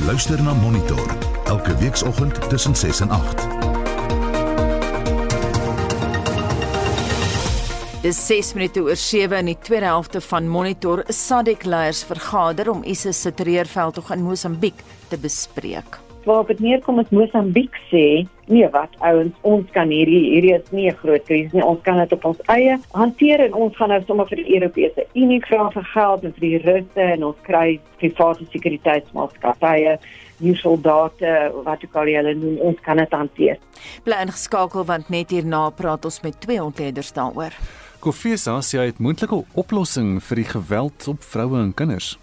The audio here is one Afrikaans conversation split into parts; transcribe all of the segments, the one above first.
Jy luister na Monitor elke weekoggend tussen 6 en 8. Dis 6 minute oor 7 in die tweede helfte van Monitor. SADC leiers vergader om ISIS se terreurveldtog in Mosambiek te bespreek. Waar dit neerkom is Mosambiek sê, nee wat ouens, ons kan hierdie hierdie is nie 'n groot krisis nie. Ons kan dit op ons eie hanteer en ons gaan nou sommer vir die Europese Unie vra vir geld en vir die Russe en ons kry private sekuriteitsmaatskappye nie soldate wat ook al hulle noem ons kan dit hanteer. Bly ingeskakel want net hierna praat ons met twee ontleeders daaroor. Kofesa sê hy het moontlike oplossing vir die geweld op vroue en kinders.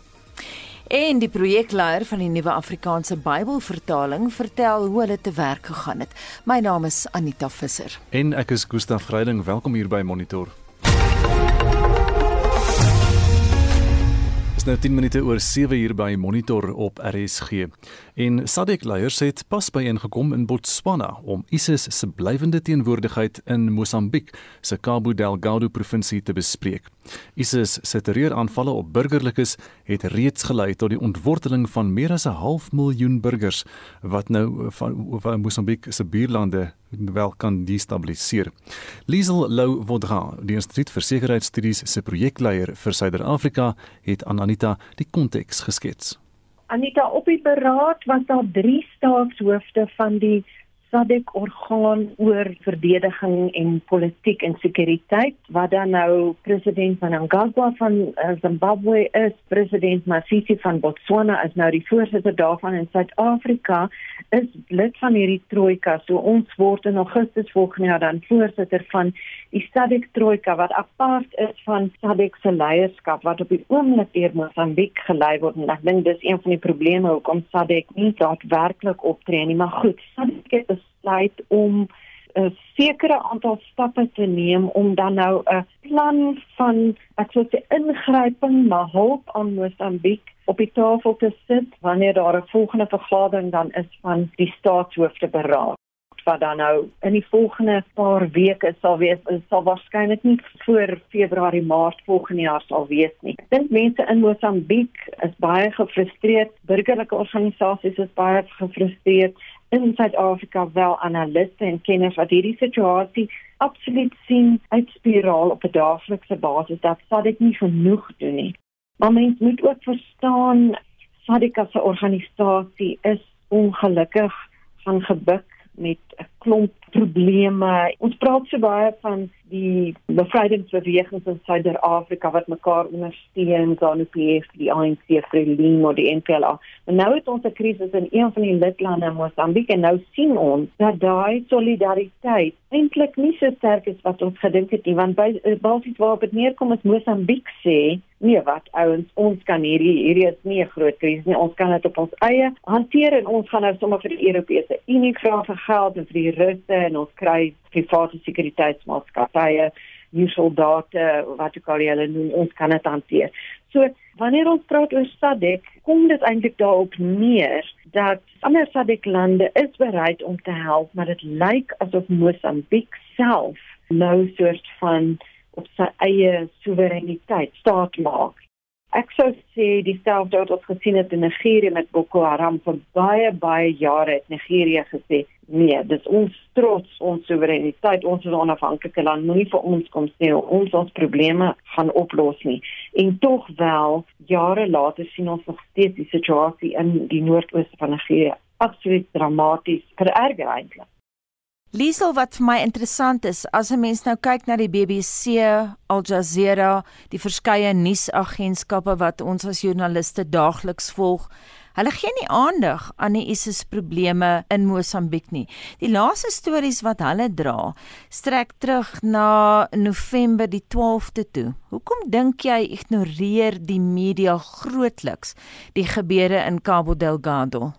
En die projekleier van die nuwe Afrikaanse Bybelvertaling vertel hoe hulle te werk gegaan het. My naam is Anita Visser. En ek is Gustaf Greiding. Welkom hier by Monitor. nou 10 minute oor 7 uur by Monitor op RSG. En SADC leiers het pas byeengekom in Botswana om ISIS se blywende teenwoordigheid in Mosambiek se Cabo Delgado provinsie te bespreek. ISIS se terreuraanvalle op burgerlikes het reeds gelei tot die ontworteling van meer as 'n half miljoen burgers wat nou van, van Mosambiek se buurlande wel kan destabiliseer. Liesel Lou Vodra, die Instituut vir Sekuriteitsstudies se projekleier vir Suider-Afrika, het aan Anita die konteks geskets. Anita, op die beraad was daar 3 staatshoofde van die SADC orgaan oor verdediging en politiek en sekuriteit wat dan nou president Mnangagwa van uh, Zimbabwe is, president Masisi van Botswana is nou die voorsitter daarvan in Suid-Afrika is lid van hierdie trojka. So ons word in Augustus volgende jaar dan voorsitter van die SADC trojka wat apart is van SADC se leierskap wat op die oomblik deur Mosambiek gelei word en ek dink dis een van die probleme hoekom SADC nie daadwerklik optree nie, maar goed, SADC het besluit om 'n sekere aantal stappe te neem om dan nou 'n plan van ek sou sê ingryping na hulp aan Mosambiek op die tafel te sit wanneer daar 'n volgende vergadering dan is van die staatshoofde beraad wat dan nou in die volgende paar weke sal wees sal waarskynlik nie voor Februarie Maart volgende jaar sal wees nie. Ek dink mense in Mosambiek is baie gefrustreerd, burgerlike organisasies is baie gefrustreerd in Suid-Afrika wel analiste en kenners wat hierdie situasie absoluut sien uitspiraal op 'n daaglikse basis dat SADC nie genoeg doen nie. Maar mens moet ook verstaan SADC 'n organisasie is ongelukkig van gebuk met 'n klomp probleme. Ons praat so baie van die bevrydingsbewegings in Suid-Afrika wat mekaar ondersteun, ZANU-PF, die ANC, FRELIMO, die NPLA. Maar nou het ons 'n krisis in een van die lidlande, Mosambiek, en nou sien ons dat daai solidariteit eintlik nie so sterk is wat ons gedink het nie, want by basies waarop dit neerkom is Mosambiek sê Nee wat ouens ons kan hierdie hierdie is nie 'n groot krisis nie ons kan dit op ons eie hanteer en ons gaan nou sommer vir die Europese Unie vra vir geld en vir die Russe en ons kry private sekuriteitsmaatskappye nie soldate wat ook al hulle noem ons kan dit hanteer. So wanneer ons praat oor SADC kom dit eintlik daarop neer dat ander SADC lande is bereid om te help maar dit lyk asof Mosambiek self nou soort van op sy eie soewereiniteit staat maak. Ek sou sê dieselfde wat ons gesien het in Nigerië met Boko Haram vir baie baie jare het Nigerië gesê nee, dis ons trots, ons soewereiniteit, ons is 'n onafhanklike land, moenie vir ons kom sê ons ons probleme gaan oplos nie. En tog wel jare later sien ons nog steeds die situasie in die noordooste van Nigerië absoluut dramaties vererger eintlik. Liesel wat vir my interessant is, as 'n mens nou kyk na die BBC, Al Jazeera, die verskeie nuusagentskappe wat ons as joernaliste daagliks volg, Hulle gee nie aandag aan die ISIS probleme in Mosambiek nie. Die laaste stories wat hulle dra, strek terug na November die 12de toe. Hoekom dink jy ignoreer die media grootliks die gebeure in Cabo Delgado?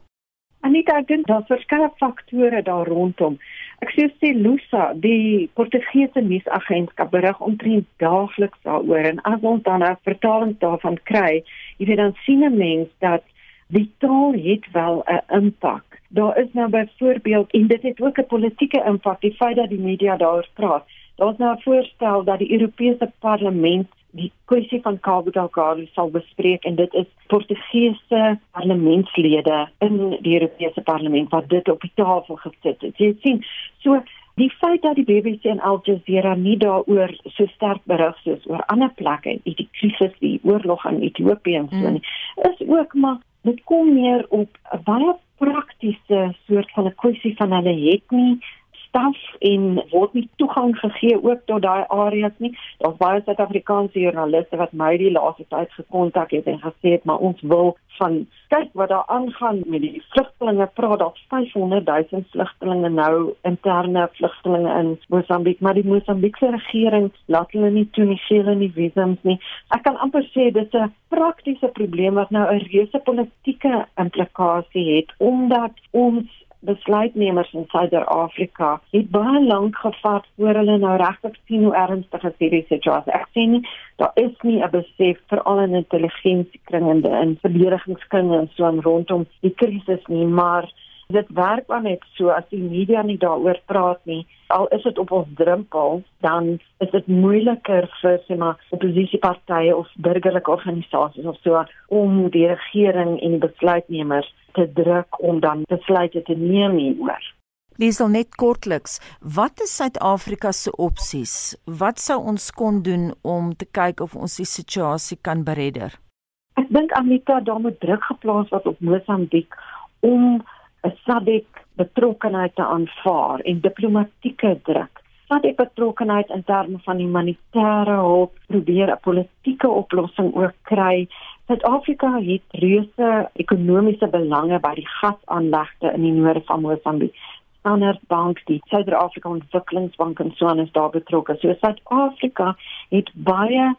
Anita, ek dink daar's verskeie faktore daar rondom. Ek sê sê Lusa, die Portugese nuusagentskap berig omtrent daagliks daaroor en as ons dan 'n vertaling daarvan kry, jy weet dan sien 'n mens dat die taal het wel 'n impak. Daar is nou byvoorbeeld en dit het ook 'n politieke impak die feit dat die media daaroor praat. Daar's nou 'n voorstel dat die Europese Parlement die kwessie van Cabo Delgado sal bespreek en dit is Portugese parlementslede in die Europese Parlement wat dit op die tafel gesit het. Jy sien, so die feit dat die BBC en Al Jazeera nie daaroor so sterk berig soos oor ander plekke die krisis, die oorlog in Ethiopië en so nie, is ook maar dit kom meer op 'n baie praktiese soort van 'n kwessie van hulle het nie staf en word nie toegang gegee ook tot daai areas nie. Daar's baie Suid-Afrikaanse joernaliste wat my die laaste tyd gekontak het en gesê het maar ons wil van kyk wat daar aangaan met die vlugtelinge. Praat daar 500 000 vlugtelinge nou interne vlugtelinge in Mosambiek, maar die Mosambiekse regering laat hulle nie toe nie, gee hulle nie visums nie. Ek kan amper sê dit is 'n praktiese probleem wat nou 'n reuse politieke implikasie het omdat ons besluitnemers in Suid-Afrika het baie lank gevat voor hulle nou regtig sien hoe ernstig is hierdie situasie. Ek sien nie daar is nie 'n besef veral in intelligensiekringe en verdedigingskringe en so rondom die krisis nie, maar dit werk maar net so as die media nie daaroor praat nie al is dit op ons drempel dan is dit moeiliker vir sê maar oppositiepartye of burgerlike organisasies of so om die regering en die besluitnemers te druk om dan besluite te neem hieroor. Liesel net kortliks, wat is Suid-Afrika se opsies? Wat sou ons kon doen om te kyk of ons die situasie kan beredder? Ek dink Anita, daar moet druk geplaas word op Mosambiek om 'n SADC betrokkenheid te aanvaar en diplomatieke druk. SADC betrokkenheid in terme van humanitêre hulp, probeer 'n politieke oplossing ook kry Suid-Afrika het reuse ekonomiese belange by die gasaanlegte in die noorde van Mosambiek. Standard Bank, die Suid-Afrika Ontwikkelingsbank en so aan is daar betrokke. So Suid-Afrika het baie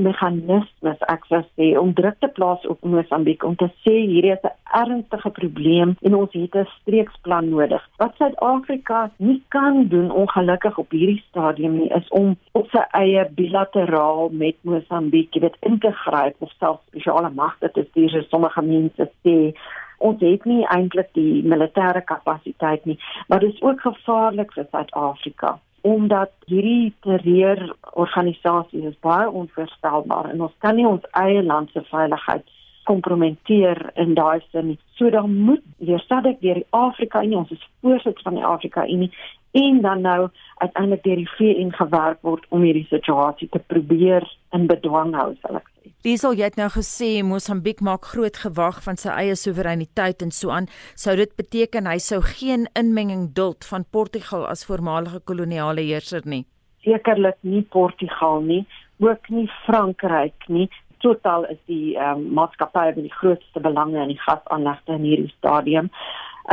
meganismes ek sou sê om druk te plaas op Mosambiek om te sê hierdie is 'n ernstige probleem en ons het 'n streeksplan nodig. Wat Suid-Afrika nie kan doen ongelukkig op hierdie stadium nie is om op sy eie bilateraal met Mosambiek dit in te gryp of self spesiale magte te stuur sommige mense sê ons het nie eintlik die militêre kapasiteit nie maar dit is ook gevaarlik vir Suid-Afrika omdat hierdie terreurorganisasies is baie onvoorstelbaar en ons kan nie ons eie land se veiligheid kompromenteer in daai sin. So dan moet weer sadik deur die Afrika Unie, ons is voorsitter van die Afrika Unie en dan nou uiteindelik deur die VN gewerk word om hierdie situasie te probeer in bedwang hou, sal ek sê. Diesel jy het nou gesê Mosambiek maak groot gewag van sy eie soewereiniteit en so aan. Sou dit beteken hy sou geen inmenging duld van Portugal as voormalige koloniale heerser nie? Sekerlik nie Portugal nie, ook nie Frankryk nie. Totaal is die ehm um, maatskappy met die grootste belange in die gasaanlegte in hierdie stadium.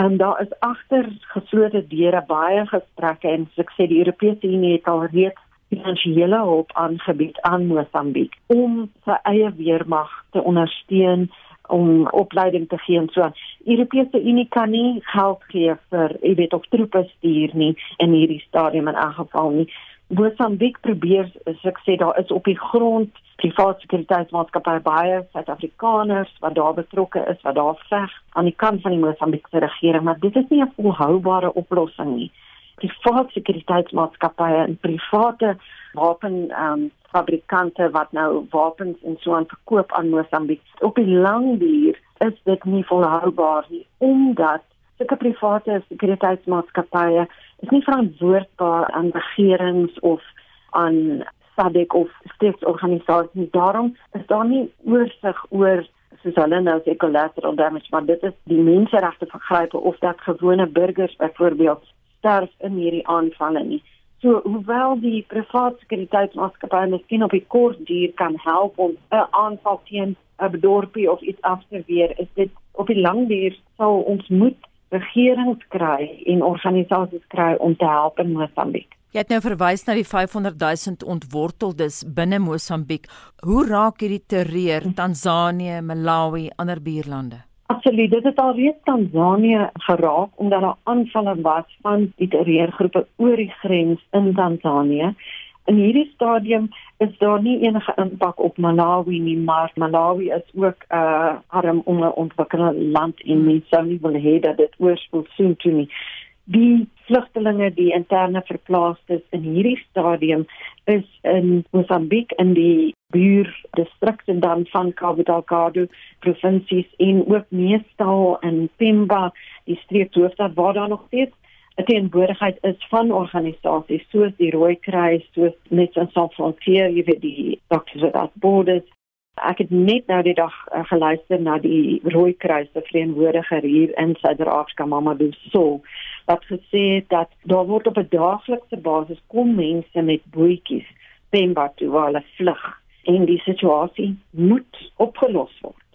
En daar is agter geslote deure baie gesprekke en soos ek sê die Europese Unie het al reeds finansiële hulp aangebied aan Mosambiek om sy eie weermag te ondersteun om opleiding te gee en so aan. Europese Unie kan nie geld gee vir, jy weet, of troepe stuur nie in hierdie stadium in aangeval nie. Mosambiek probeer, as ek sê, daar is op die grond private sekuriteitsmaatskappye baie Suid-Afrikaners wat daar betrokke is, wat daar veg aan die kant van die Mosambiekse regering, maar dit is nie 'n volhoubare oplossing nie private sekuriteitsmaatskappye en private wapen um, fabrikante wat nou wapens en so aan verkoop aan Mosambiek. Op die lang duur is dit nie volhoubaar nie omdat sulke private sekuriteitsmaatskappye is nie verantwoordbaar aan regerings of aan SADC of stichtsorganisasies. Daarom is daar nie oorsig oor soos hulle nou sê collateral damage maar dit is die menseregte vergrype of dat gewone burgers byvoorbeeld sterf in hierdie aanvalle nie. So hoewel die private sekuriteitsmaatskappy miskien op die kort duur kan help om 'n aanval teen 'n dorpie of iets af te weer, is dit op die lang duur sal ons moet regerings kry en organisasies kry om te help in Mosambiek. Jy het nou verwys na die 500 000 ontworteldes binne Mosambiek. Hoe raak hierdie terreur Tansanië, Malawi, ander buurlande? Absoluut, dit het al reeds Tanzanië geraak omdat daar aanvalle was van die terreurgroepe oor die grens in Tanzanië. In hierdie stadium is daar nie enige impak op Malawi nie, maar Malawi is ook 'n uh, arm onder ontwikkelde land en mense sou nie wil hê dat dit oorspoel soontoe nie. Die vlugtelinge die interne verplaastes in hierdie stadium is in Mosambiek in die buurdistrikte dan van Cabo Delgado provinsies en ook meestal in Pemba die streekhoofstad waar daar nog steeds 'n teenwoordigheid is van organisasies soos die Rooi Kruis, soos Médecins Sans Frontières, jy weet die Doctors Without Borders. Ek het net nou die dag uh, geluister na die Rooi Kruis se verteenwoordiger hier in Suid-Afrika, Mamadou Soul, wat gesê het dat daar word op 'n daaglikse basis kom mense met bootjies Pemba toe waar hulle vlug en die situasie moet opgelos word.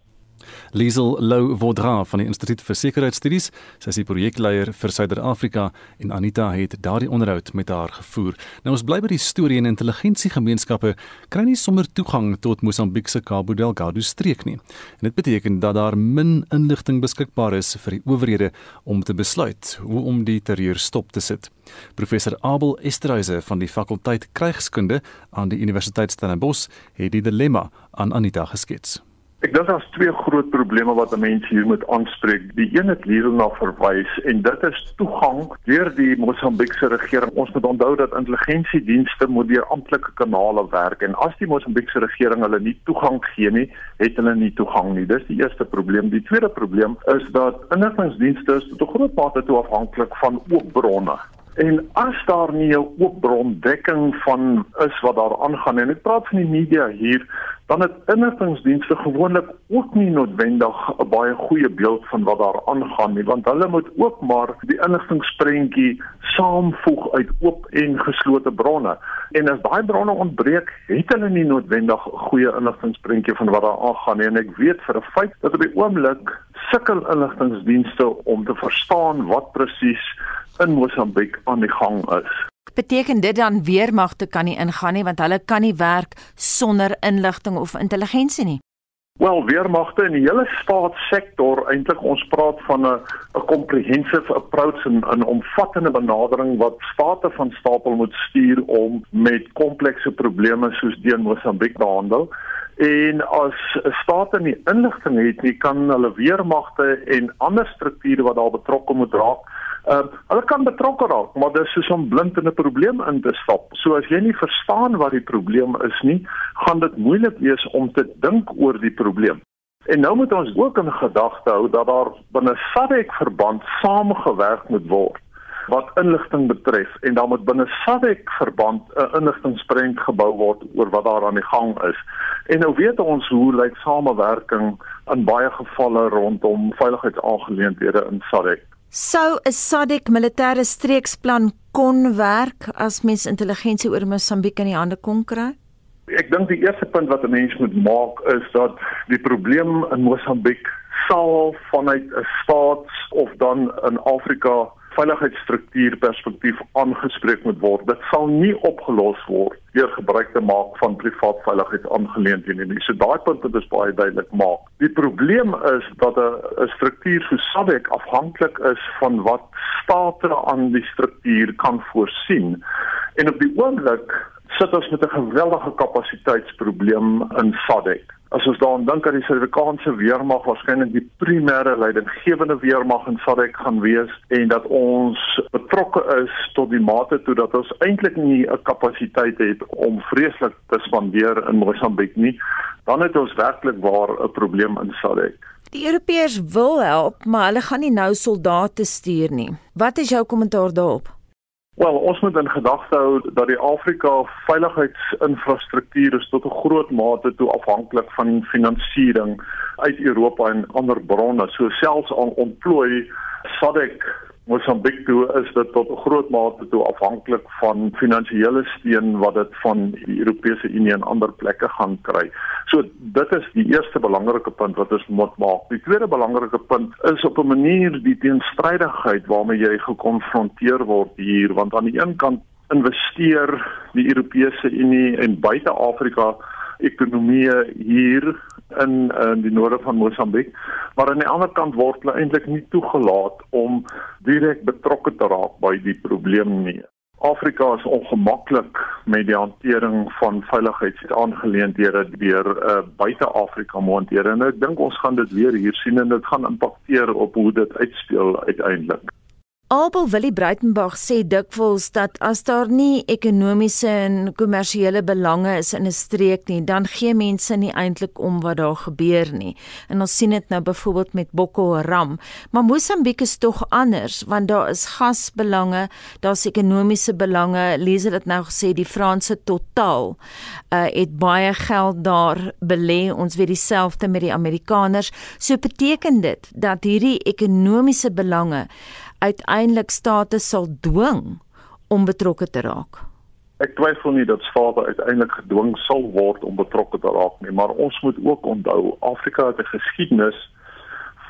Liesel Lou Vaudra van die Instituut vir Sekuriteitsstudies, sy is die projekleier vir Suider-Afrika en Anita het daardie onderhoud met haar gevoer. Nou ons bly by die storie en intelligensiegemeenskappe kry nie sommer toegang tot Mosambiek se Cabo Delgado streek nie. En dit beteken dat daar min inligting beskikbaar is vir die owerhede om te besluit hoe om die terreur stop te sit. Professor Abel Esterhuise van die fakulteit Krygskunde aan die Universiteit Stellenbosch het die dilemma aan Anita geskets. Ek dink daar's twee groot probleme wat mense hier moet aanspreek. Die een het hierna verwys en dit is toegang deur die Mosambiekse regering. Ons moet onthou dat intelligensiedienste moet deur amptelike kanale werk en as die Mosambiekse regering hulle nie toegang gee nie, het hulle nie toegang nie. Dis die eerste probleem. Die tweede probleem is dat inligtingdienste tot 'n groot mate toe afhanklik van oop bronne. En as daar nie 'n oop bron dekking van is wat daar aangaan en ek praat van die media hier dan het inligtingdienste gewoonlik ook nie noodwendig 'n baie goeie beeld van wat daar aangaan nie want hulle moet ook maar die inligtingsprentjie saamvoeg uit oop en geslote bronne. En as daai bronne ontbreek het hulle nie noodwendig 'n goeie inligtingsprentjie van wat daar aangaan nie. En ek weet vir 'n feit dat op die oomblik sukkel inligtingdienste om te verstaan wat presies in Mosambiek aan die gang is beteken dit dan weermagte kan nie ingaan nie want hulle kan nie werk sonder inligting of intelligensie nie. Wel, weermagte in die hele staatssektor, eintlik ons praat van 'n 'n comprehensive approach en 'n omvattende benadering wat state van stapel moet stuur om met komplekse probleme soos die in Mosambiek te handel. En as state nie inligting het nie, kan hulle weermagte en ander strukture wat daar betrokke moet raak Ehm uh, hulle kan betrokke raak, maar dis soos om blind in 'n probleem in te stap. So as jy nie verstaan wat die probleem is nie, gaan dit moeilik wees om te dink oor die probleem. En nou moet ons ook in gedagte hou dat daar binne SADC verband saamgewerk moet word wat inligting betref en dan moet binne SADC verband 'n inligtingsprent gebou word oor wat daar aan die gang is. En nou weet ons hoe lyk samewerking in baie gevalle rondom veiligheidsaangeleenthede in SADC. Sou 'n SADC militêre streeksplan kon werk as mens intelligensie oor Mosambiek in die hande kon kry? Ek dink die eerste punt wat 'n mens moet maak is dat die probleem in Mosambiek sal vanuit 'n staats of dan in Afrika veiligheidsstruktuur perspektief aangespreek moet word. Dit sal nie opgelos word deur gebruik te maak van privaat veiligheidsaangeleenthede nie. So daai punt moet ons baie duidelik maak. Die probleem is dat 'n struktuur so SADC afhanklik is van wat state aan die struktuur kan voorsien. En op die oomblik sit ons met 'n geweldige kapasiteitsprobleem in SADC. As ons daaraan dink dat die Suid-Afrikaanse weermag waarskynlik die primêre leidinggewende weermag in SADC gaan wees en dat ons betrokke is tot die mate toe dat ons eintlik nie 'n kapasiteit het om vreeslik te spandeer in Mosambiek nie, dan het ons werklik waar 'n probleem in SADC. Die Europeërs wil help, maar hulle gaan nie nou soldate stuur nie. Wat is jou kommentaar daarop? Wel, ons moet in gedagte hou dat die Afrika veiligheidsinfrastruktuur is tot 'n groot mate toe afhanklik van finansiering uit Europa en ander bronne. So selfs al ontplooi SADC Mosambiek toe is dit tot 'n groot mate toe afhanklik van finansiële steun wat dit van die Europese Unie en ander plekke gaan kry. So dit is die eerste belangrike punt wat ons moet maak. Die tweede belangrike punt is op 'n manier die teenstrydigheid waarmee jy gekonfronteer word hier want aan die een kant investeer die Europese Unie en buite Afrika ekonomie hier in in die noorde van Mosambiek, maar aan die ander kant word hulle eintlik nie toegelaat om direk betrokke te raak by die probleem nie. Afrika is ongemaklik met die hantering van veiligheidsaangeleenthede deur uh, buite Afrika montere en ek dink ons gaan dit weer hier sien en dit gaan impakteer op hoe dit uitspeel uiteindelik. Abel Willie Breitenberg sê dikwels dat as daar nie ekonomiese en kommersiële belange is in 'n streek nie, dan gee mense nie eintlik om wat daar gebeur nie. En ons sien dit nou byvoorbeeld met Boko Haram, maar Mosambiek is tog anders want daar is gasbelange, daar's ekonomiese belange. Lees dit nou gesê die Franse Total uh, het baie geld daar belê. Ons weet dieselfde met die Amerikaners. So beteken dit dat hierdie ekonomiese belange uiteindelik state sal dwing om betrokke te raak? Ek twyfel nie dat state uiteindelik gedwing sal word om betrokke te raak nie, maar ons moet ook onthou Afrika het 'n geskiedenis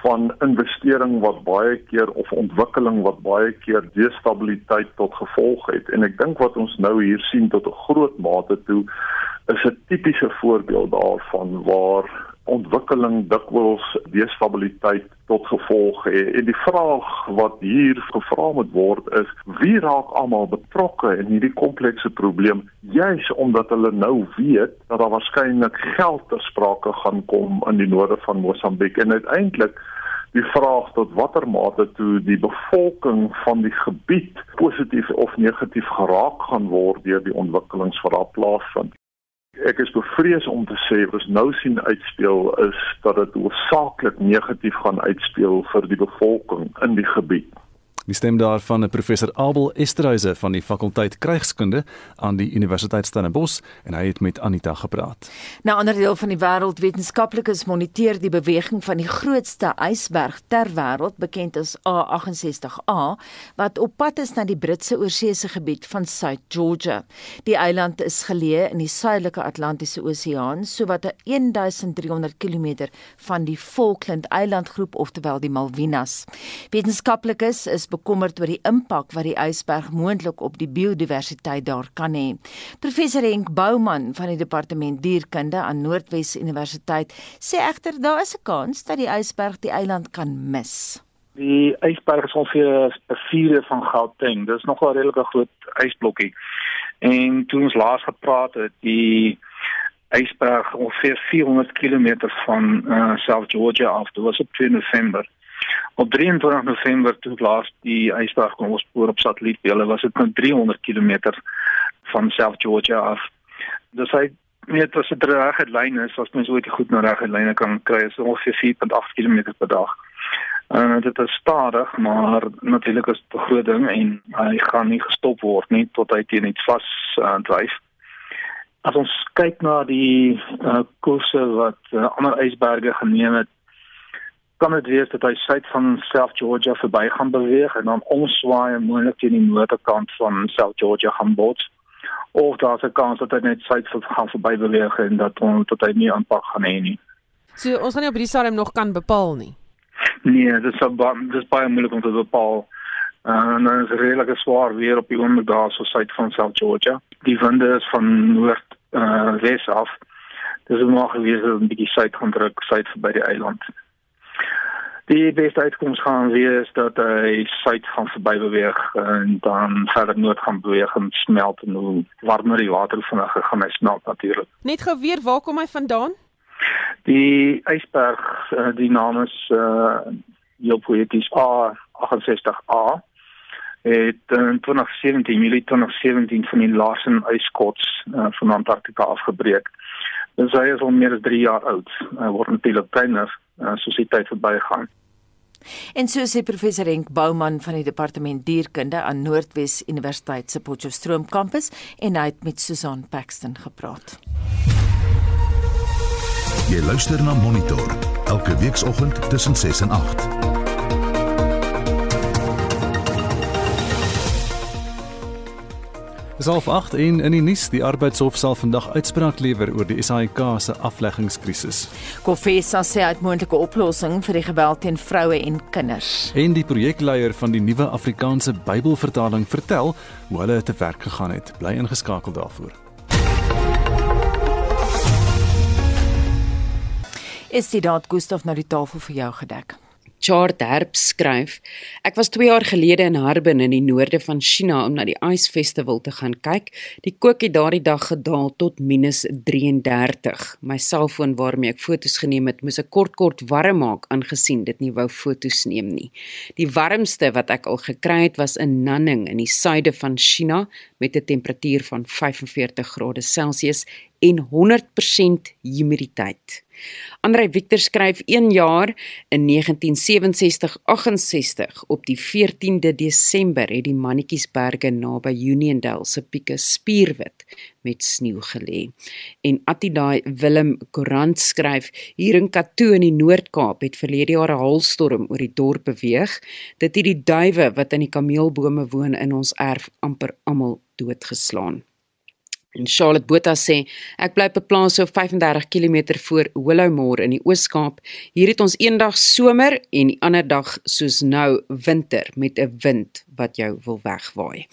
van investering wat baie keer of ontwikkeling wat baie keer destabiliteit tot gevolg het en ek dink wat ons nou hier sien tot 'n groot mate toe is 'n tipiese voorbeeld daarvan waar ontwikkeling dikwels destabiliteit tot gevolg het. En die vraag wat hier gevra moet word is: wie raak almal betrokke in hierdie komplekse probleem? Juis omdat hulle nou weet dat daar waarskynlik geld ter sprake gaan kom in die noorde van Mosambiek en uiteindelik die vraag tot watter mate toe die bevolking van die gebied positief of negatief geraak gaan word deur die ontwikkelings wat daar plaasvind. Ek is bevrees om te sê wat ons nou sien uitspeel is dat dit hoofsaaklik negatief gaan uitspeel vir die bevolking in die gebied. Die stem daarvan 'n professor Abel Esterhuise van die fakulteit krygskunde aan die Universiteit Stellenbosch en hy het met Anita gepraat. Na ander deel van die wêreld wetenskaplikes moniteer die beweging van die grootste ysberg ter wêreld bekend as A68A wat op pad is na die Britse oorseese gebied van South Georgia. Die eiland is geleë in die suidelike Atlantiese Oseaan, sowat 1300 km van die Falkland eilandgroep oftewel die Malvinas. Wetenskaplikes is bekommerd oor die impak wat die ysberg moontlik op die biodiversiteit daar kan hê. Professor Henk Bouman van die departement dierkunde aan Noordwes Universiteit sê egter daar is 'n kans dat die ysberg die eiland kan mis. Die ysberg is ongeveer 'n vierde van Gauteng. Dis nog 'n redelike groot ysblokkie. En toe ons laas gepraat het, die ysberg ongeveer 400 km van uh, South Georgia af. Dit was op 2 November. Op 23 November toe laas die ysberg kon ons spoor op satellietbeelde was dit nou 300 km van South Georgia af. Dis hy net as dit regte lyn is, as mens ooit goed na regte lyne kan kry, is ongeveer 4.8 km per dag. En uh, dit is stadig, maar natuurlik is dit 'n groot ding en hy gaan nie gestop word nie tot hy teen iets vas uh, dryf. As ons kyk na die uh, koerse wat uh, ander ysberge geneem het kan dit wees dat hy suid van South Georgia verby gaan beweeg en dan omswaai en moontlik teen die noordekant van South Georgia gaan bots of daar's 'n kans dat hy net suid van gaan verby beweeg en dat ons tot hy nie aanpak gaan hê nie. So ons gaan nie op hierdie stadium nog kan bepaal nie. Nee, dit is dit is baie moeilik om te bepaal. Uh, en dan is redelike swaar weer op die oomblik daar so suid van South Georgia. Die winde is van noord uh wes af. Dis nog gewees dat 'n bietjie suid gaan druk suid verby die eiland. Die beste uitkoms gaan wees dat hy suid gaan verby beweeg en dan verder noord gaan beweeg en smelt en hoe warmer die water vinniger gaan hy smelt natuurlik. Net gou weer, waar kom hy vandaan? Die ysberg, eh, die naam is uh heel poeties A68A het in 2017 Julie 2017 van die Larsen yskots uh, van Antarktika afgebreek. Hy is al meer as 3 jaar oud. Hy word natuurlik kleiner uh, soos die tyd verbygaan. En so sê professor Henk Bouman van die departement dierkunde aan Noordwes Universiteit se Potchefstroom kampus en hy het met Susan Paxton gepraat. Jy luister na Monitor elke weekoggend tussen 6 en 8. Dis half 8 en in die nuus, die arbeidshof sal vandag uitspraak lewer oor die SAIK se afleggingskrisis. Kofesa sê hy het moontlike oplossing vir die geweld teen vroue en kinders. En die projekleier van die nuwe Afrikaanse Bybelvertaling vertel hoe hulle te werk gegaan het. Bly ingeskakel daarvoor. Is dit dalk Gustaf na die tafel vir jou gedek? Chart Herb skryf: Ek was 2 jaar gelede in Harbin in die noorde van China om na die Ice Festival te gaan kyk. Die kook het daardie dag gedaal tot -33. My selfoon waarmee ek foto's geneem het, moes ek kort kort warm maak aangesien dit nie wou foto's neem nie. Die warmste wat ek al gekry het was in Nanning in die suide van China met 'n temperatuur van 45 grade Celsius en 100% humiditeit. Andrei Victor skryf 1 jaar in 1967-68 op die 14de Desember het die Mannetjiesberge naby Uniondale se pieke spierwit met sneeu gelê. En Attidai Willem Courant skryf hier in Katoo in die Noord-Kaap het verlede jaar 'n haalstorm oor die dorp beweeg. Dit het die duwe wat in die kameelbome woon in ons erf amper almal doodgeslaan. En Charlotte Botha sê ek bly op 'n plaas so 35 km voor Willowmore in die Oos-Kaap. Hier het ons eendag somer en die ander dag soos nou winter met 'n wind wat jou wil wegwaai.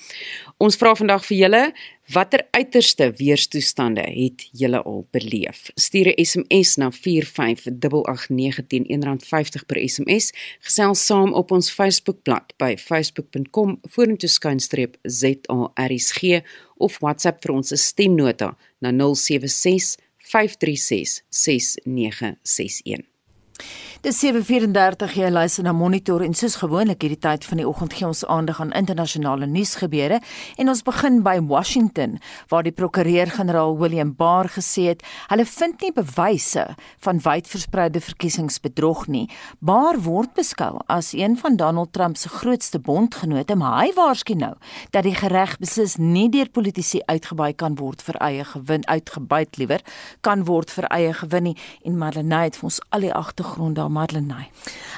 Ons vra vandag vir julle, watter uiterste weerstoestande het julle al beleef? Stuur 'n SMS na 45889 teen R1.50 per SMS. Gesels saam op ons Facebookblad by facebook.com vorentoe skynstreep ZARSG of WhatsApp vir ons stemnota na 076 536 6961. Dis 7:34 jy luister na Monitor en soos gewoonlik hierdie tyd van die oggend gee ons aandag aan internasionale nuusgebeure en ons begin by Washington waar die prokureur-generaal William Barr gesê het hulle vind nie bewyse van wydverspreide verkiesingsbedrog nie. Barr word beskou as een van Donald Trump se grootste bondgenote, maar hy waarsku nou dat die reg beslis nie deur politici uitgebuit kan word vir eie gewin uitgebuit liewer kan word vir eie gewin nie en Marlenae het vir ons al die agtergronde Madeleine.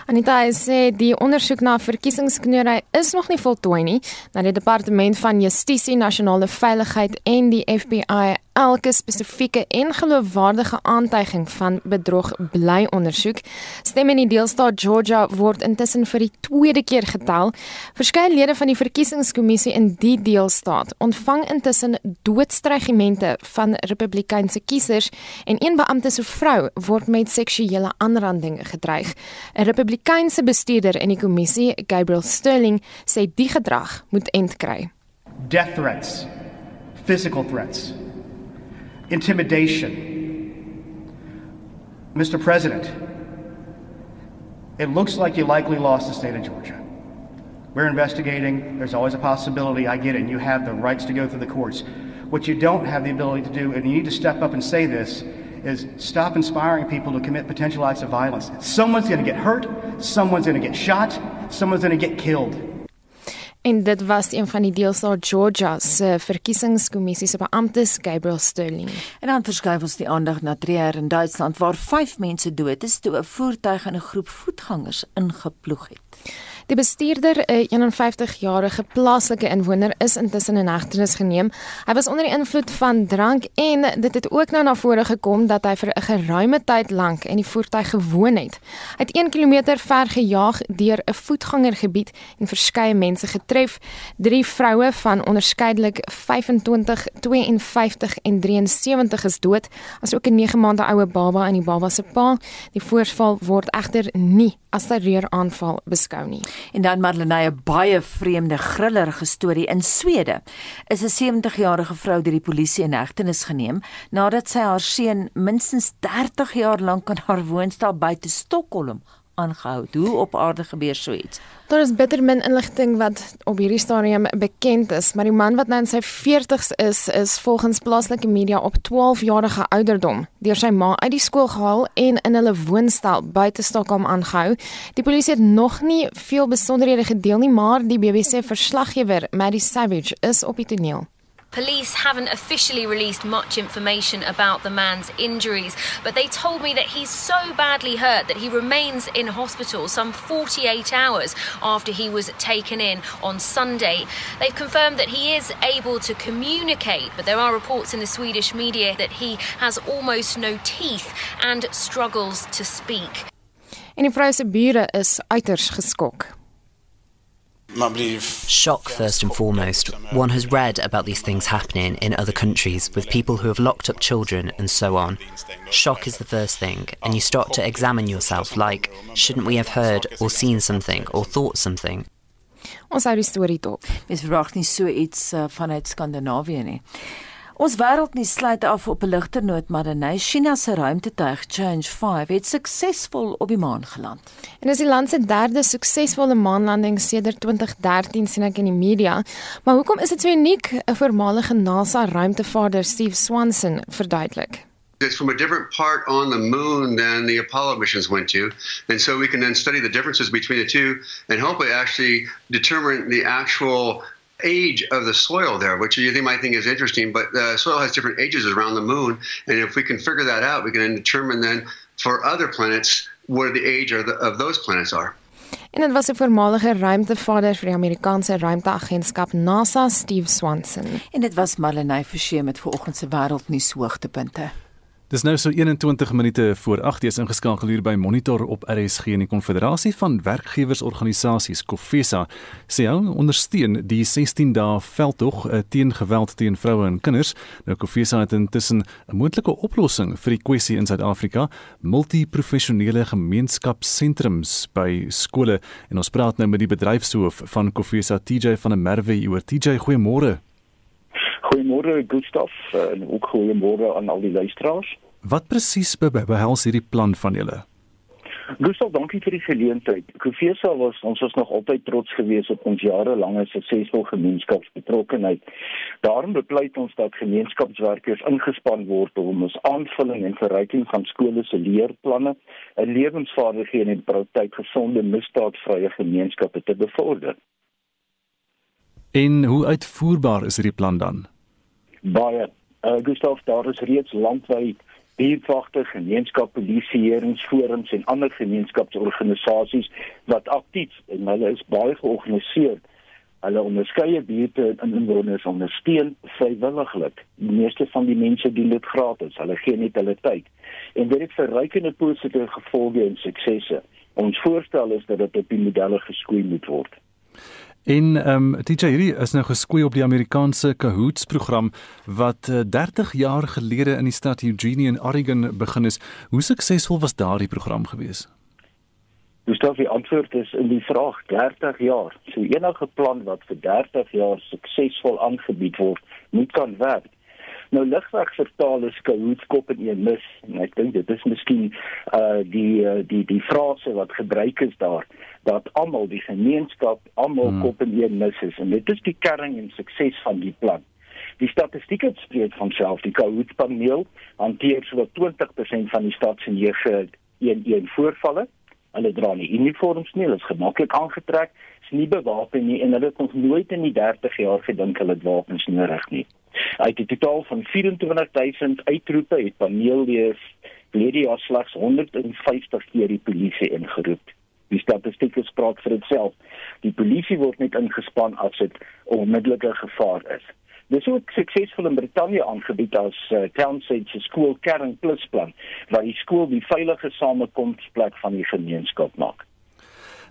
Anita sê die ondersoek na verkiesingskneury is nog nie voltooi nie. Na die departement van Justisie, Nasionale Veiligheid en die FBI elke spesifieke en geloofwaardige aantuiging van bedrog bly ondersoek. Stemme in die deelstaat Georgia word intussen vir die tweede keer getel. Verskeie lede van die verkiesingskommissie in die deelstaat ontvang intussen doodstrygemente van Republikeinse kiesers en een beampte se vrou word met seksuele aanranding gedreig. 'n Republikeinse bestuurder in die kommissie, Gabriel Sterling, sê die gedrag moet end kry. Death threats, physical threats intimidation. Mr. President, it looks like you likely lost the state of Georgia. We're investigating. There's always a possibility. I get it. And you have the rights to go through the courts. What you don't have the ability to do, and you need to step up and say this, is stop inspiring people to commit potential acts of violence. Someone's going to get hurt. Someone's going to get shot. Someone's going to get killed. En dit was een van die deelstaat Georgia se verkiesingskommissie se beamptes, Gabriel Sterling. En dan verskuif ons die aandag na Trier in Duitsland waar 5 mense dood is toe 'n voertuig in 'n groep voetgangers ingeploeg het. Die bestuurder, 'n 51-jarige plaaslike inwoner, is intussen in hegtenis geneem. Hy was onder die invloed van drank en dit het ook nou na vore gekom dat hy vir 'n geruime tyd lank in die voertuig gewoon het. Hy het 1 km ver gejaag deur 'n voetgangergebied en verskeie mense getref. Drie vroue van onderskeidelik 25, 52 en 73 is dood, asook 'n 9 maande oue baba en die baba se pa. Die voorval word egter nie as 'n reuraanval beskou nie. En dan Marlenae baie vreemde grillerige storie in Swede. Is 'n 70-jarige vrou deur die polisie in hegtenis geneem nadat sy haar seun minstens 30 jaar lank in haar woonstel buite Stockholm aangehou. Hoe op aarde gebeur so iets? Daar is bitter min inligting wat op hierdie stadium bekend is, maar die man wat nou in sy 40's is, is volgens plaaslike media op 12-jarige ouderdom deur sy ma uit die skool gehaal en in hulle woonstel buite Stockholm aangehou. Die polisie het nog nie veel besonderhede gedeel nie, maar die BBC verslaggewer, Maddie Savage, is op die toneel. Police haven't officially released much information about the man's injuries, but they told me that he's so badly hurt that he remains in hospital some 48 hours after he was taken in on Sunday. They've confirmed that he is able to communicate, but there are reports in the Swedish media that he has almost no teeth and struggles to speak. En die vrou bure is uiters geskok. Shock, first and foremost. One has read about these things happening in other countries with people who have locked up children and so on. Shock is the first thing, and you start to examine yourself like, shouldn't we have heard or seen something or thought something? Ons hou die storie dop. Mens verwag nie so iets uh, vanuit Skandinawië nie. Ons wêreldnuus sluit af op 'n ligter noot, maar Danai China se ruimtetuig Change 5 het suksesvol op die maan geland. En dis die land se derde suksesvolle maanlanding sedert 2013 sien ek in die media. Maar hoekom is dit so uniek? 'n Voormalige NASA ruimtevaarder, Steve Swanson, verduidelik. It's from a different part on the moon than the Apollo missions went to. And so we can then study the differences between the two and hopefully actually determine the actual age of the soil there, which you might think is interesting, but the soil has different ages around the moon. And if we can figure that out, we can determine then for other planets what the age of, the, of those planets are. En dit was 'n voormalige ruimtevaarder vir die Amerikaanse ruimteagentskap NASA, Steve Swanson. En dit was Marlenae Forsie met vanoggend se wêreldnuus hoogtepunte. Dis nou so 21 minute voor 8:00 is ingeskakel hier by Monitor op RSG en die Konfederasie van Werkgewersorganisasies COFESA sê hulle ondersteun die 16 dae veldtog eh, teen geweld teen vroue en kinders. Nou COFESA het intussen 'n moontlike oplossing vir die kwessie in Suid-Afrika, multiprofessionele gemeenskapsentrums by skole en ons praat nou met die bedryfshoof van COFESA TJ van der Merwe oor TJ goeiemôre. Goeiemôre Gustaf en ook goeiemôre aan al die luisteraars. Wat presies behels hierdie plan van julle? Gustaf, dankie vir die geleentheid. Kofesa was ons was nog altyd trots geweest op ons jarelange suksesvol gemeenskapsbetrokkenheid. Daarom bepleit ons dat gemeenskapswerkers ingespan word om ons aanvulling en verryking van skole se leerplanne, 'n lewensvaardighede en praktyk gesonde misdaadvrye gemeenskappe te bevorder. En hoe uitvoerbaar is hierdie plan dan? Baie. Uh, Gustaf, daar is reeds landwyd buurtwagte, gemeenskapspolisieeringsforums en ander gemeenskapsorganisasies wat aktief en hulle is baie georganiseer. Hulle onderskeie buurte en inwoners ondersteun vrywilliglik. Die meeste van die mense doen dit gratis. Hulle gee net hulle tyd. En dit het verrykende positiewe gevolge en suksesse. Ons voorstel is dat dit op die modelle geskoei moet word. En ehm um, TJ hierdie is nou geskoei op die Amerikaanse Cahoots program wat uh, 30 jaar gelede in die stad Eugene in Oregon begin is. Hoe suksesvol was daardie program gewees? Dis dan die antwoord is in die vraag 30 jaar. So enige plan wat vir 30 jaar suksesvol aangebied word, moet kan werk. Nou ligweg vertaal is Cahoots kop in een mis en ek dink dit is miskien uh die uh, die die frase wat gebruik is daar dat almal die gemeenskap almal hmm. kop in een mis is en dit is die kern en sukses van die plan. Die statistieke spreek van self. Die Cahoots paneel hanteer so 20% van die stad se 911 voorvalle. Hulle dra nie uniforms nie, hulle is gemaklik aangetrek, is nie bewapen nie en hulle het nog nooit in die 30 jaar gedink hulle het wapens nodig nie. Uit die totaal van 24000 uitroepe het paneellede verlede jaar slegs 150 keer die polisie ingeroep. Die statistieke spraak vir itself. Die polisie word net ingespan as dit onmiddellike gevaar is. Dis ook suksesvol in Brittanje aangebied as uh, Townsend se skool kern plusplan waar die skool die veilige samekomsplek van die gemeenskap maak.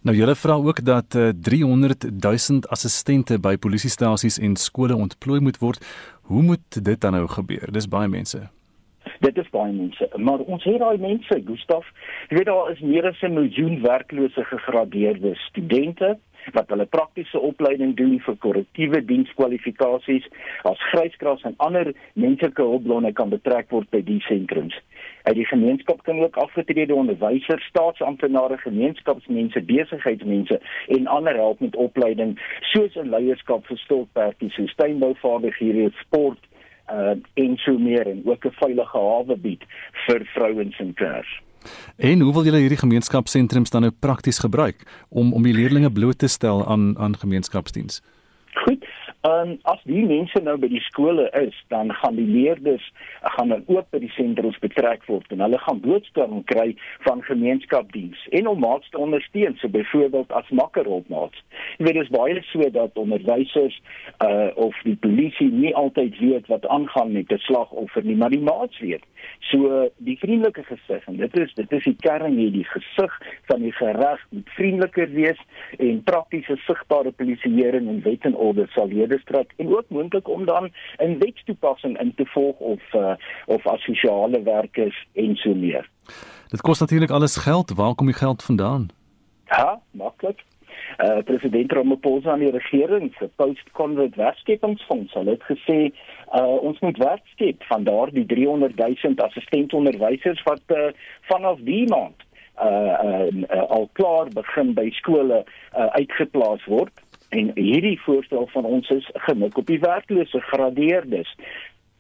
Nou julle vra ook dat uh, 300 000 assistente by polisiestasies en skole ontplooi moet word. Hoe moet dit dan nou gebeur? Dis baie mense. Dit is baie mense, maar ons het daai mense, Gustaf. Jy weet daar is meer as 'n miljoen werklose gegradeerde studente wat hulle praktiese opleiding doen vir korrektiewe dienskwalifikasies as gryskraas en ander menslike hulpbronne kan betrek word by die sentrums. Uit die gemeenskap kan ook afgetrede onderwysers, staatsamptenare, gemeenskapsmense, besigheidsmense en ander help met opleiding soos in leierskap vir stokperdjies, so tuinbouvaardighede, sport uh, en so meer en ook 'n veilige hawe bied vir vrouens en kinders. En hoe wil julle hierdie gemeenskapsentrums dan nou prakties gebruik om om die leerders bloot te stel aan aan gemeenskapsdiens? Goed. En as die mense nou by die skole is, dan gaan die leerders gaan dan ook by die sentrums betrek word en hulle gaan boodskappe kry van gemeenskapsdiens en om maats te ondersteun, so byvoorbeeld as makkerhulpmaats. Jy weet dit is baie so dat onderwysers uh of die polisie nie altyd weet wat aangaan met 'n slagoffer nie, maar die maats weet. So die vriendelike gesig en dit is dit is die kern hier die gesig van die gereg moet vriendeliker wees en praktiese sigbare polisieering en wet en orde sal leerders en ook moontlik om dan 'n wetstoepassing in te volg of uh, of as sosiale werkers en so meer. Dit kos natuurlik alles geld. Waar kom die geld vandaan? Ja, maklik. Uh, president Ramaphosa aan die regering se post-COVID werkskepingsfonds het gesê uh, ons moet werk skep van daardie 300 000 assistentonderwysers wat uh, vanaf die maand uh, uh, uh, al klaar begin by skole uh, uitgeplaas word en hierdie voorstel van ons is gemik op die werklose gradeerdes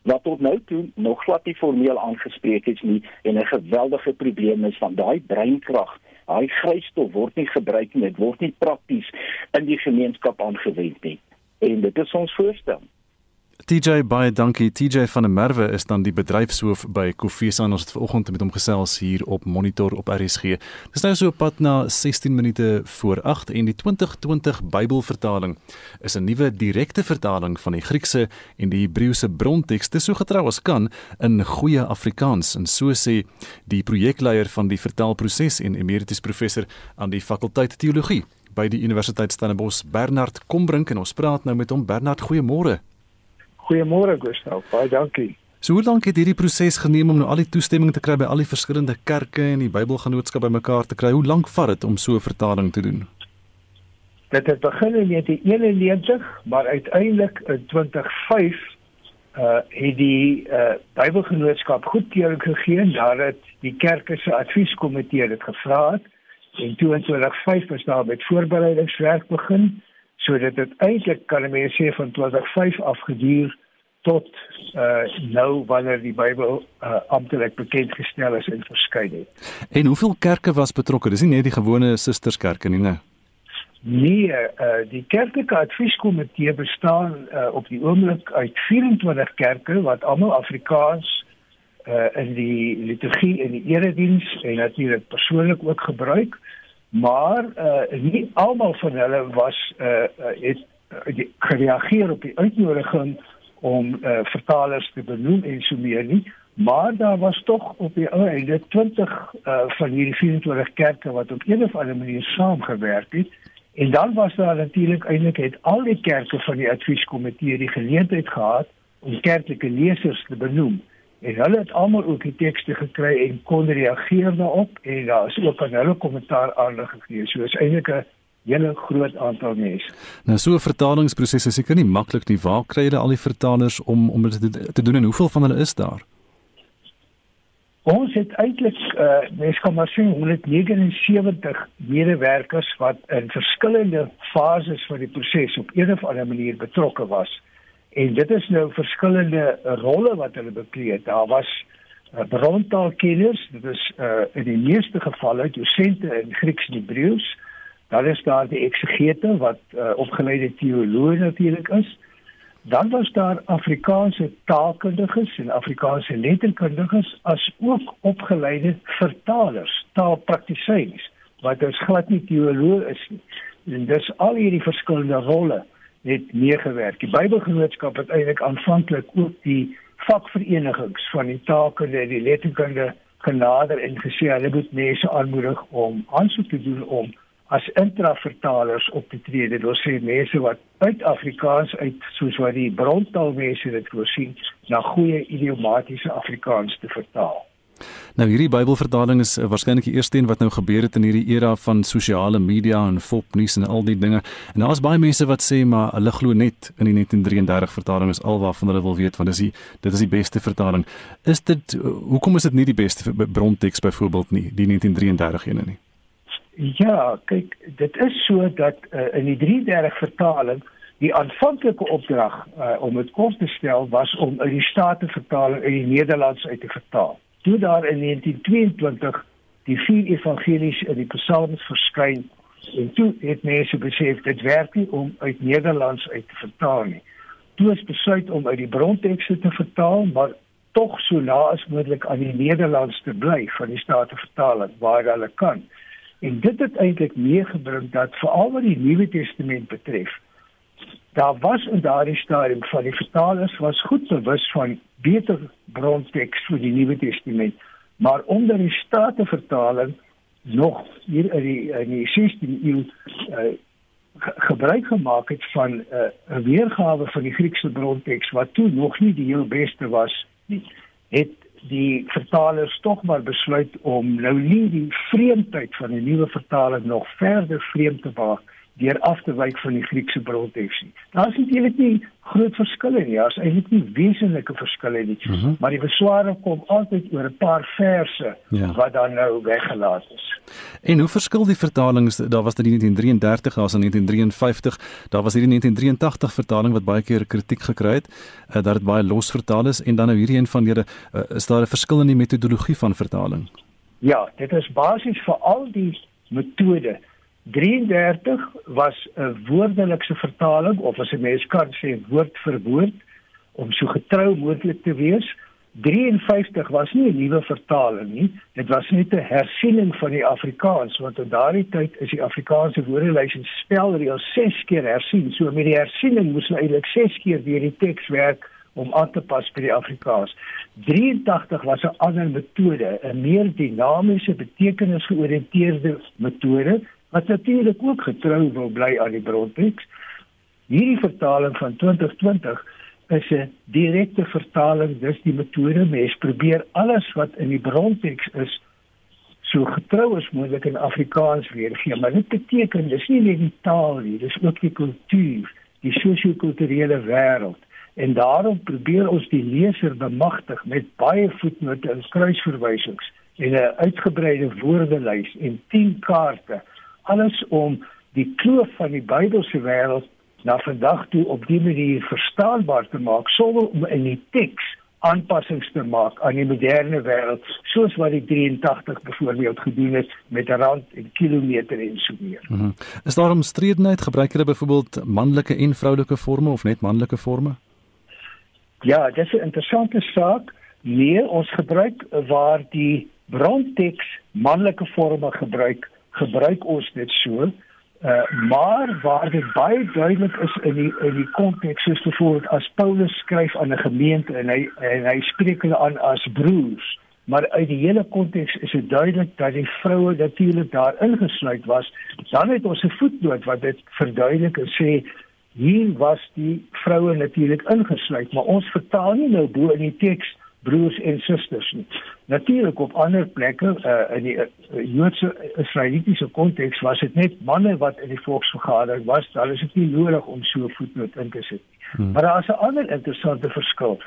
wat tot nou toe nog glad nie formeel aangespreek is nie en 'n geweldige probleem is van daai breinkrag daai grysstof word nie gebruik nie dit word nie prakties in die gemeenskap aangewend nie. En dit is ons voorstel TJ baie dankie. TJ van der Merwe is dan die bedryfshoof by Kofisa en ons het vanoggend met hom gesels hier op Monitor op RSG. Dis nou so op pad na 16 minute voor 8 en die 2020 Bybelvertaling is 'n nuwe direkte vertaling van die Griekse en die Hebreëse brontekste so getrou as kan in goeie Afrikaans. En so sê die projekleier van die vertaalproses en emeritus professor aan die fakulteit teologie by die Universiteit Stellenbosch Bernard Kombrink en ons praat nou met hom. Bernard goeiemôre Goeiemôre Gustav, baie dankie. So hoe lank het hierdie proses geneem om nou al die toestemming te kry by al die verskillende kerke en die Bybelgenootskap bymekaar te kry? Hoe lank vat dit om so 'n vertaling te doen? Dit het begin in 1991, maar uiteindelik in 2005 uh het die uh Bybelgenootskap goedkeuring gegee nadat die kerke se advieskomitee dit gevra het en toe in 2005 is daar met voorbereidingswerk begin sodat dit eintlik kan mense sê van 2005 af geduur tot uh nou wanneer die Bybel uh, amptelik bekend gestel is en verskyn het. En hoeveel kerke was betrokke? Dis nie net die gewone susterskerke nie, né? Nee, uh die kerklike advieskomitee bestaan uh op die oomblik uit 24 kerke wat almal Afrikaans uh in die liturgie en die erediens en natuurlik persoonlik ook gebruik. Uh maar uh nie almal van hulle was uh het uh, gereageer op die uitnodiging om uh vertalers te benoem en so meer nie maar daar was tog op die einde 20 uh van hierdie 24 kerke wat op een of ander manier saamgewerk het en dan was daar natuurlik eintlik het al die kerke van die advieskomitee die geleentheid gehad om kerklike lesers te benoem en hulle het almal ook die tekste gekry en kon reageer daarop en daar is ook aan hulle kommentaar aandag gegee. So is eintlik 'n hele groot aantal mense. Nou so 'n vertalingsproses is seker nie maklik nie. Waar kry jy al die vertalers om om dit te, doen en hoeveel van hulle is daar? Ons het eintlik uh mens kan maar sien 179 medewerkers wat in verskillende fases van die proses op een of ander manier betrokke was. En dit is nou verskillende rolle wat hulle bekleed. Daar was uh, brontaalkenners, dit is uh, in die meeste gevalle dosente in Grieks en Hebreëus. Dan is daar die eksegete wat uh, opgeleide teoloë natuurlik is. Dan was daar Afrikaanse taalkundiges en Afrikaanse letterkundiges as ook opgeleide vertalers, taalpraktisyns wat dus glad nie teoloë is nie. En dis al hierdie verskillende rolle het meegewerk. Die Bybelgenootskap het eintlik aanvanklik ook die vakverenigings van die taalkunde en die letterkunde genader en gesê hulle moet mense aanmoedig om aansoek te doen om as intravertalers op te tree. Dit wil sê mense wat uit Afrikaans uit soos wat die brontaalmense dit voorsien na goeie idiomatiese Afrikaans te vertaal. Nou hierdie Bybelvertaling is uh, waarskynlik die eerste een wat nou gebeur het in hierdie era van sosiale media en fopnuus en al die dinge. En daar's baie mense wat sê maar hulle glo net in die 1933 vertaling is alwaarvan hulle wil weet want dis die dit is die beste vertaling. Is dit uh, hoekom is dit nie die beste bronteks byvoorbeeld nie, die 1933 ene nie? Ja, kyk, dit is so dat uh, in die 33 vertaling die aanvanklike opdrag uh, om dit kort te stel was om uit die Staten vertaling in die Nederlands uit te vertaal toe daar in 1922 die vier evangelies in die psalms verskyn En toe het mense besef dit werk nie om uit Nederlands uit te vertaal nie. Toe is besluit om uit die brontekste te vertaal, maar tog so na as moontlik aan die Nederlands te bly van die Statenvertaling waar hulle kan. En dit het eintlik meegebring dat veral wat die Nuwe Testament betref, daar was in daardie stadium van die vertalers was goed bewus van beter bronteks vir die Nuwe Testament, maar onder die Statenvertaling nog hier in die in die 16de eeu uh, gebruik gemaak het van 'n uh, weergawe van die Griekse bronteks wat toe nog nie die heel beste was nie het die vertalers tog maar besluit om nou nie die vreemdheid van 'n nuwe vertaling nog verder vreemd te maak deur af te wyk van die Griekse bronteks nie. Daar is eintlik nie groot verskille nie, daar's eintlik nie wesenlike verskille nie. Mm -hmm. Maar die besware kom altyd oor 'n paar verse ja. wat dan nou weggelaat is. En hoe verskil die vertalings? Daar was dit in 1933, daar was in 1953, daar was hierdie 1983 vertaling wat baie keer kritiek gekry het, uh, dat dit baie los vertaal is en dan nou hierdie een van julle uh, is daar 'n verskil in die metodologie van vertaling? Ja, dit is basies vir al die metode 33 was 'n woordelikse vertaling of as 'n mens kan sê woord vir woord om so getrou moontlik te wees. 53 was nie 'n nuwe vertaling nie. Dit was net 'n hersiening van die Afrikaans want in daardie tyd is die Afrikaanse woordelys en spelreëls 6 keer hersien. So met die hersiening moes hulle eintlik 6 keer deur die teks werk om aan te pas by die Afrikaans. 83 was 'n ander metode, 'n meer dinamiese betekenisgeoriënteerde metode wat natuurlik ook getrou wil bly aan die bronteks. Hierdie vertaling van 2020 is 'n direkte vertaling, dis die metode mens probeer alles wat in die bronteks is so getrou as moontlik in Afrikaans weergee, maar dit beteken dis nie net die taal nie, dis ook die kultuur, die sosio-kulturele wêreld. En daarom probeer ons die leser bemagtig met baie voetnote en kruisverwysings en 'n uitgebreide woordelys en 10 kaarte alles om die kloof van die Bybelse wêreld na vandag toe op die manier verstaanbaar te maak sonder om in die teks aanpassings te maak aan die moderne wêreld soos wat die 83 byvoorbeeld gedoen het met rand en kilometer en so meer. Mm -hmm. Is daar omstredenheid gebruik hulle byvoorbeeld manlike en vroulike forme of net manlike forme? Ja, dit is 'n interessante saak. Nee, ons gebruik waar die bronteks manlike forme gebruik gebruik ons dit so. Uh, maar waar dit baie duidelik is in die in die konteks soos byvoorbeeld as Paulus skryf aan 'n gemeente en hy en hy spreek hulle aan as broers maar uit die hele konteks is dit duidelik dat die vroue natuurlik daar ingesluit was dan het ons 'n voetnoot wat dit verduidelik en sê hier was die vroue natuurlik ingesluit maar ons vertaal nie nou bo in die teks broers en susters nie. Natuurlik op ander plekke uh, in die uh, Joodse Israelitiese konteks was dit net manne wat in die volksvergadering was, dan is dit nie nodig om so voetnoot in te sit nie. Hmm. Maar daar is 'n ander interessante verskil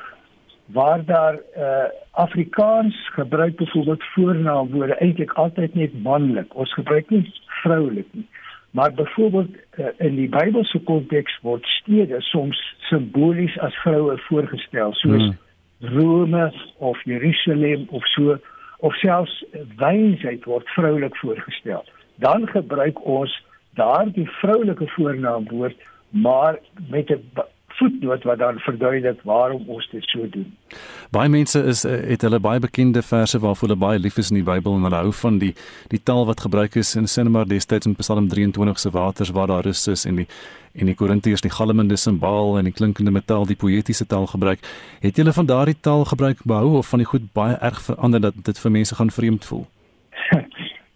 waar daar uh, Afrikaans gebruik byvoorbeeld voornaamwoorde eintlik altyd net manlik. Ons gebruik nie vroulik nie. Maar byvoorbeeld uh, in die Bybelse konteks word stede soms simbolies as vroue voorgestel, soos hmm Rome of Jerusalem of so of selfs wysheid word vroulik voorgestel. Dan gebruik ons daardie vroulike voornaamwoord maar met 'n voetnoot wat dan verduidelik waarom ons dit so doen. Baie mense is eh, het hulle baie bekende verse waarvoor hulle baie lief is in die Bybel en hulle hou van die die taal wat gebruik is in Sinema destyds in Psalm 23 se waters waar daar rus is en die en die Korintiërs die galmende simbaal en die klinkende metaal die poëtiese taal gebruik. Het julle van daardie taal gebruik behou of van die goed baie erg verander dat dit vir mense gaan vreemd voel?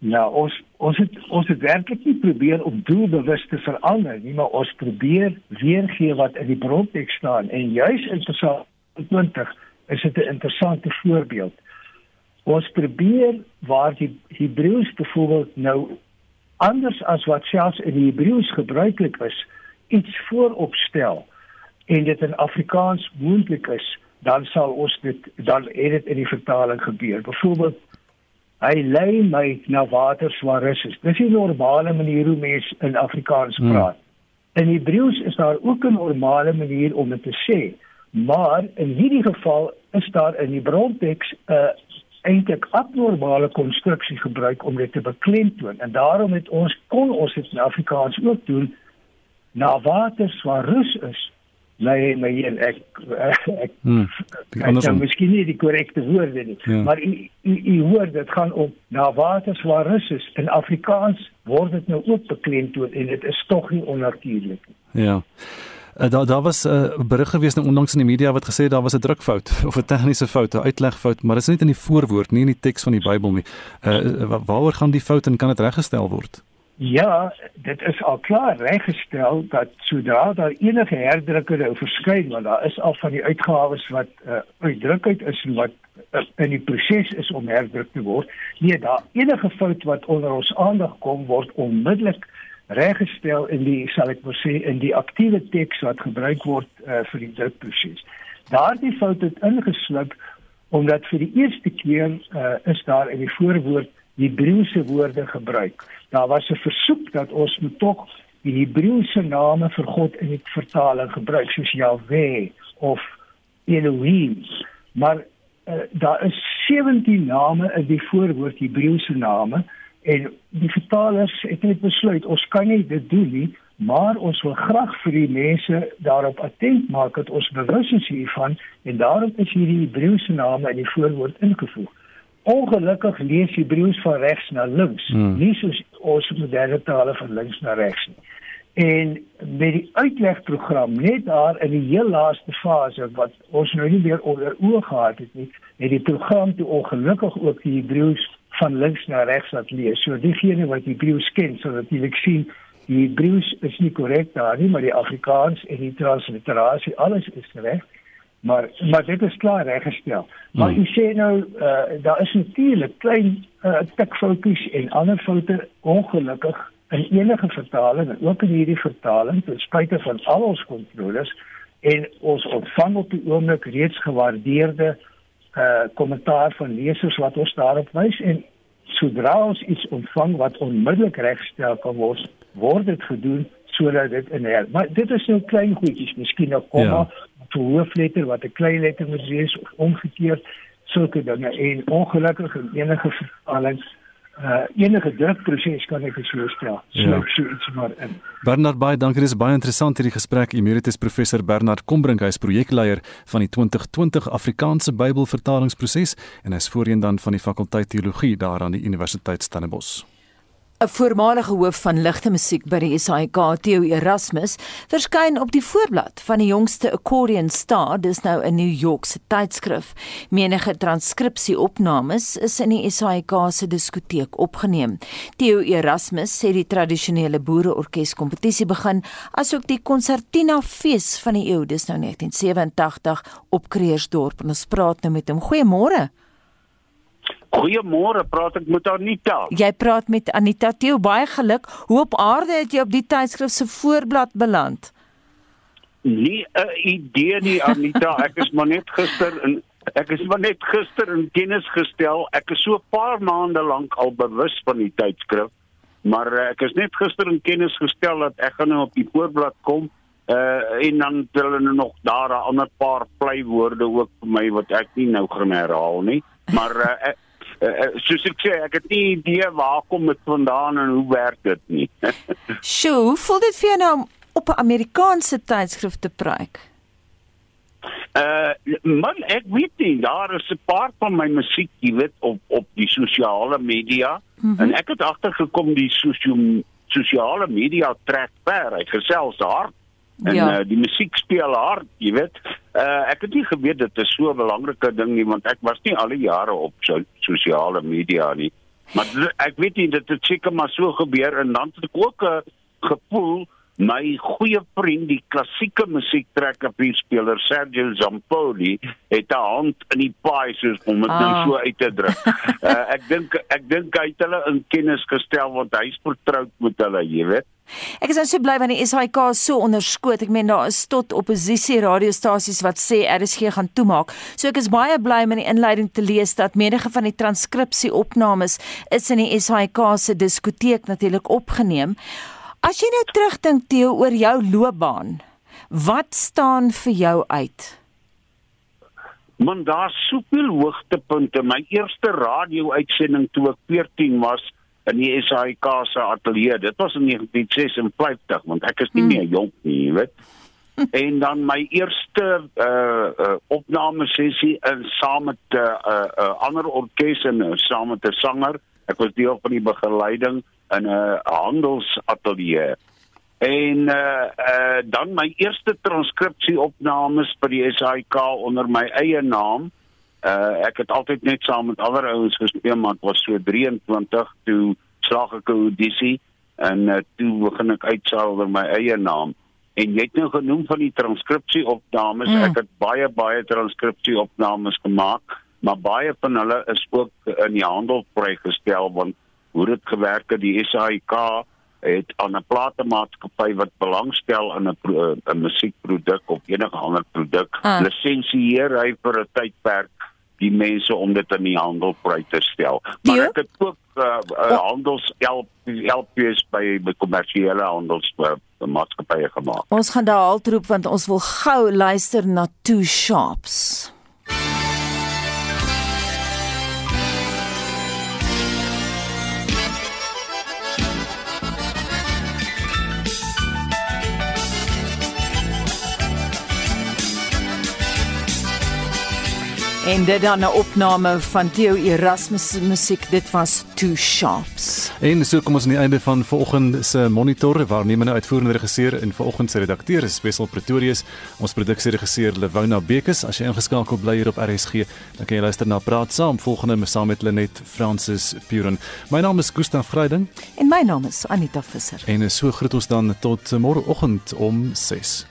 Ja, ons ons het ons het werklik nie probeer om doelbewus te verander nie, maar ons probeer weergee wat in die bronteks staan en juis in Psalm 20 is dit 'n interessante voorbeeld. Ons probeer waar die Hebreëus byvoorbeeld nou anders as wat selfs in die Hebreëus gebruiklik is, iets vooropstel en dit in Afrikaans moontlik is, dan sal ons dit dan het dit in die vertaling gebeur. Byvoorbeeld Hy lei my na waters waar rus is. Dis 'n normale manier hoe mense in Afrikaans hmm. praat. Hmm. In Hebreëus is daar ook 'n normale manier om dit te sê, maar in hierdie geval is daar in die bronteks 'n eintlik abnormale konstruksie gebruik om dit te beklemtoon en daarom het ons kon ons dit in Afrikaans ook doen na waters waar rus is Nee, my een ek ek hmm, ek kan miskien nie die korrekte woorde nie, ja. maar u u hoor dit gaan om na waters waar rus is. In Afrikaans word dit nou ook beklemtoon en dit is tog nie onnatuurlik nie. Ja. Uh, daar daar was 'n uh, berig gewees nou onlangs in die media wat gesê daar was 'n drukfout of 'n tegniese fout, 'n uitlegfout, maar dit is nie in die voorwoord nie, in die teks van die Bybel nie. Uh waaroor gaan die fout en kan dit reggestel word? Ja, dit is al klaar reggestel dat sodra daar enige herdrukker nou verskyn, want daar is al van die uitgawes wat uh, uitdrukheid is en wat uh, in die proses is om herdruk te word. Nee, daar enige fout wat onder ons aandag kom word onmiddellik reggestel in die sal ek maar sê in die aktiewe teks wat gebruik word uh, vir die drukproses. Daardie fout het ingeslip omdat vir die eerste keer uh, is daar in die voorwoord Hebreëse woorde gebruik. Daar was 'n versoek dat ons moet tog die Hebreëse name vir God in die vertaling gebruik soos Jahwe of Elohim. Maar uh, daar is 17 name in die voorwoord Hebreëse name en die vertalers het net besluit ons kan nie dit doen nie maar ons wil graag vir die mense daarop attent maak dat ons bewus is hiervan en daarom is hierdie Hebreëse name in die voorwoord ingevoeg. Ongelukkig lees Hebreëus van regs na links, hmm. nie soos ons moderne tale van links na regs nie. En met die uitlegprogram net daar in die heel laaste fase wat ons nou nie meer onder oë gehad het nie, het die program toe ongelukkig ook die Hebreëus van links na regs laat lees. So diegene wat die Hebreëus ken, sal natuurlik sien die Hebreëus is nie korrek daar nie, maar die Afrikaans en die transliterasie alles is reg. Maar maar dit is klaar reggestel. Maar hmm. u sê nou uh, daar is natuurlik klein uh, tikfoutjies en ander foute ongelukkig in enige vertaling ook in hierdie vertaling ten spyte van al ons kontroles en ons ontvang op die oomblik reeds gewaardeerde uh kommentaar van lesers wat ons daarop wys en sodra ons iets ontvang wat onmiddellik regstel kan word word dit gedoen sodat dit in her maar dit is nou klein goedjies miskien 'n komma ja hoofletter wat 'n klein letter moet wees of omgekeerd sulke dinge en ongelukkig in enige vertaling uh enige drukproses kan ek so stel. So ja. so iets maar in. Bernard Bey, dankie dis baie interessant hierdie gesprek. Emeritus professor Bernard Kombrink, hy is projekleier van die 2020 Afrikaanse Bybelvertalingsproses en hy is voorheen dan van die fakulteit teologie daar aan die Universiteit Stellenbosch. 'n voormalige hoof van ligte musiek by die SAIK, Theo Erasmus, verskyn op die voorblad van die jongste Accordion Star, dis nou 'n New York se tydskrif. Menige transkripsieopnames is in die SAIK se diskoteek opgeneem. Theo Erasmus sê die tradisionele boereorkes kompetisie begin asook die konsertina fees van die eeu, dis nou 1987 op Kreersdorp. Ons praat nou met hom. Goeiemôre. Goeiemôre, praat ek met Anita. Jy praat met Anita Theo, baie geluk. Hoe op aarde het jy op die tydskrif se voorblad beland? Nie 'n idee nie, Anita. Ek is maar net gister in ek is maar net gister in kennis gestel. Ek is so 'n paar maande lank al bewus van die tydskrif, maar uh, ek is net gister in kennis gestel dat ek gaan nou op die voorblad kom. Uh en dan hulle nou nog daar 'n ander paar vleiwoorde ook vir my wat ek nie nou gaan herhaal nie. Maar uh, ek, uh, soos ek sê, ek het nie idee waar kom dit vandaan en hoe werk dit nie. Sjoe, hoe voel dit vir jou nou om op 'n Amerikaanse tydskrif te preek? Uh man, ek weet nie, daar is 'n paar van my musiek, jy weet, op op die sosiale media mm -hmm. en ek het agtergekom die sosio sosiale media trek ver. Ek gesels hard en ja. uh, die musiek speel hard, jy weet. Uh ek het nie geweet dit is so 'n belangrike ding nie want ek was nie al die jare op so sosiale media nie. Maar ek weet nie dit het seker maar so gebeur en dan het ek ook 'n gevoel my goeie vriend die klassieke musiektrekkerspeler Sergio Zampoli het 'n hand in die paai soos om dit ah. nou so uit te druk. uh ek dink ek dink hy het hulle in kennis gestel want hy's vertroud met hulle, jy weet. Ek is nou so bly want die SAK is so onderskoot. Ek meen daar is tot oppositie radiostasies wat sê RSG gaan toemaak. So ek is baie bly om in die inleiding te lees dat menige van die transkripsie opnames is in die SAK se diskoteek natuurlik opgeneem. As jy nou terugdink Theo oor jou loopbaan, wat staan vir jou uit? Man daar's soveel hoogtepunte. My eerste radio-uitsending toe ek 14 was in die SAIK se ateljee. Dit was in 1956, want ek is nie hmm. meer jonk nie, jy weet. en dan my eerste uh, uh opname sessie in saam met 'n uh, uh, uh, ander orkes en uh, saam met 'n sanger. Ek was deel van die begeleiding in 'n uh, handelsateljee. En uh uh dan my eerste transkripsieopnames by die SAIK onder my eie naam. Uh ek het altyd net saam met ander ouens gespeel, maar dit was so 23 toe slag ek 'n audisie en uh, toe begin ek uitsaal onder my eie naam. En jy het nou genoem van die transkripsieopnames. Mm. Ek het baie baie transkripsieopnames gemaak, maar baie van hulle is ook in die handel vrygestel want hoe dit gewerk het die SAIK het aan 'n platemaatskappy wat belangstel in 'n 'n musiekproduk of enige ander produk ah. lisensieer hy vir 'n tydperk die mense om dit in die handel vry te stel. Maar ek het ook uh, uh, handels LPs by by kommersiële handels uh, maatskappye gemaak. Ons gaan daar altroep want ons wil gou luister na Two Shops. En dit dan 'n opname van Theo Erasmus se musiek. Dit was Two Shops. En so kom ons aan die einde van vanoggend se monitor waar neemende uitvoerende regisseur en vanoggend se redakteur is Wessel Pretorius. Ons produksieregisseur Lewona Bekes. As jy ingeskakel bly hier op RSG, dan kan jy luister na Praat Saam volgende saam met Lenet Francis Puren. My naam is Gustaf Vreiding en my naam is Anita Visser. En so groet ons dan tot môreoggend om 6.